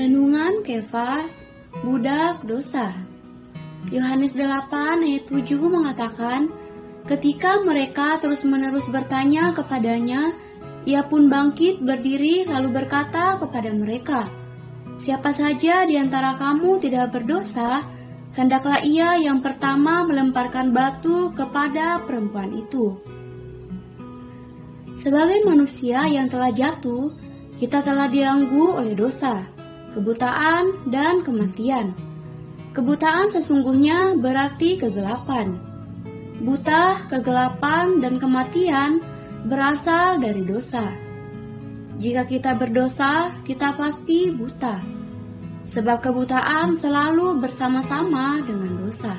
Renungan Kefas, Budak Dosa. Yohanes 8 ayat 7 mengatakan, Ketika mereka terus-menerus bertanya kepadanya, ia pun bangkit berdiri lalu berkata kepada mereka, Siapa saja di antara kamu tidak berdosa, hendaklah ia yang pertama melemparkan batu kepada perempuan itu. Sebagai manusia yang telah jatuh, kita telah diganggu oleh dosa, kebutaan, dan kematian. Kebutaan sesungguhnya berarti kegelapan. Buta, kegelapan, dan kematian berasal dari dosa. Jika kita berdosa, kita pasti buta, sebab kebutaan selalu bersama-sama dengan dosa.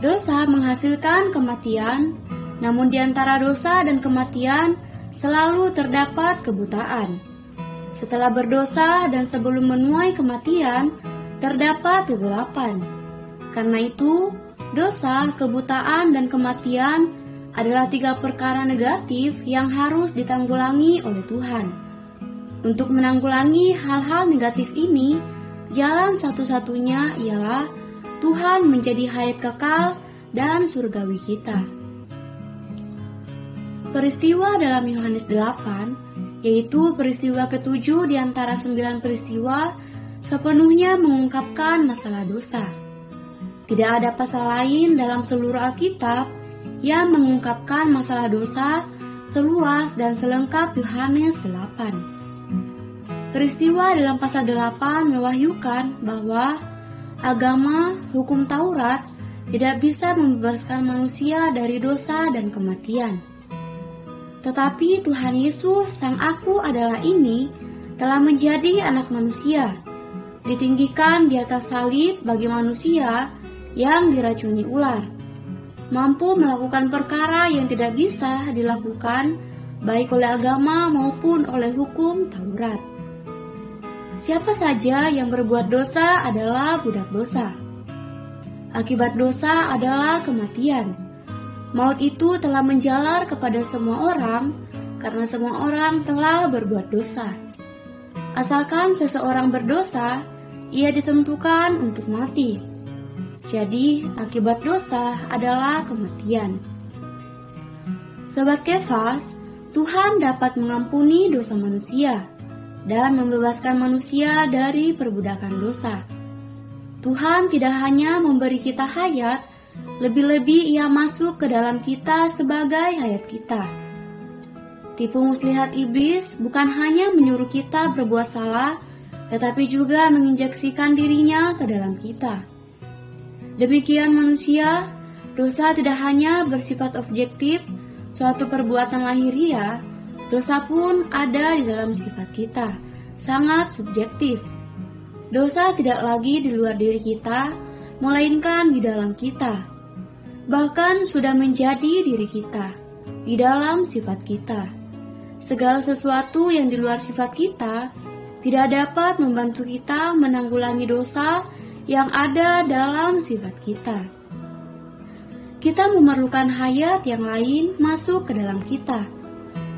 Dosa menghasilkan kematian, namun di antara dosa dan kematian selalu terdapat kebutaan. Setelah berdosa dan sebelum menuai kematian, terdapat kegelapan. Karena itu, dosa, kebutaan, dan kematian adalah tiga perkara negatif yang harus ditanggulangi oleh Tuhan. Untuk menanggulangi hal-hal negatif ini, jalan satu-satunya ialah Tuhan menjadi hayat kekal dan surgawi kita. Peristiwa dalam Yohanes 8, yaitu peristiwa ketujuh di antara sembilan peristiwa, sepenuhnya mengungkapkan masalah dosa. Tidak ada pasal lain dalam seluruh Alkitab yang mengungkapkan masalah dosa seluas dan selengkap Yohanes 8. Peristiwa dalam pasal 8 mewahyukan bahwa agama hukum Taurat tidak bisa membebaskan manusia dari dosa dan kematian. Tetapi Tuhan Yesus, Sang Aku adalah ini, telah menjadi anak manusia, ditinggikan di atas salib bagi manusia yang diracuni ular, mampu melakukan perkara yang tidak bisa dilakukan baik oleh agama maupun oleh hukum Taurat. Siapa saja yang berbuat dosa adalah budak dosa. Akibat dosa adalah kematian Maut itu telah menjalar kepada semua orang karena semua orang telah berbuat dosa. Asalkan seseorang berdosa, ia ditentukan untuk mati. Jadi, akibat dosa adalah kematian. Sobat Kefas, Tuhan dapat mengampuni dosa manusia dan membebaskan manusia dari perbudakan dosa. Tuhan tidak hanya memberi kita hayat, lebih-lebih ia masuk ke dalam kita sebagai hayat kita. Tipu muslihat iblis bukan hanya menyuruh kita berbuat salah, tetapi juga menginjeksikan dirinya ke dalam kita. Demikian manusia, dosa tidak hanya bersifat objektif, suatu perbuatan lahiriah, dosa pun ada di dalam sifat kita, sangat subjektif. Dosa tidak lagi di luar diri kita, melainkan di dalam kita bahkan sudah menjadi diri kita, di dalam sifat kita. Segala sesuatu yang di luar sifat kita tidak dapat membantu kita menanggulangi dosa yang ada dalam sifat kita. Kita memerlukan hayat yang lain masuk ke dalam kita.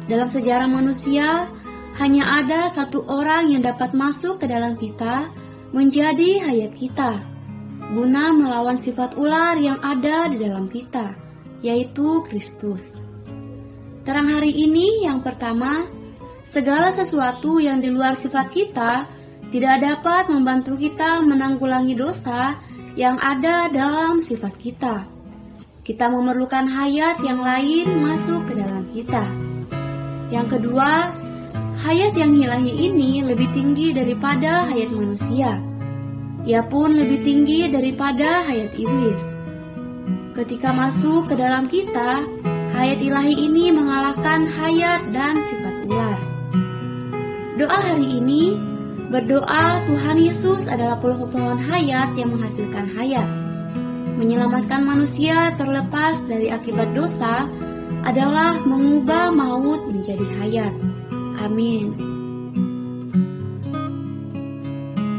Dalam sejarah manusia, hanya ada satu orang yang dapat masuk ke dalam kita menjadi hayat kita guna melawan sifat ular yang ada di dalam kita, yaitu Kristus. Terang hari ini yang pertama, segala sesuatu yang di luar sifat kita tidak dapat membantu kita menanggulangi dosa yang ada dalam sifat kita. Kita memerlukan hayat yang lain masuk ke dalam kita. Yang kedua, hayat yang ilahi ini lebih tinggi daripada hayat manusia ia pun lebih tinggi daripada hayat iblis. Ketika masuk ke dalam kita, hayat ilahi ini mengalahkan hayat dan sifat ular. Doa hari ini berdoa Tuhan Yesus adalah pohon hayat yang menghasilkan hayat. Menyelamatkan manusia terlepas dari akibat dosa adalah mengubah maut menjadi hayat. Amin.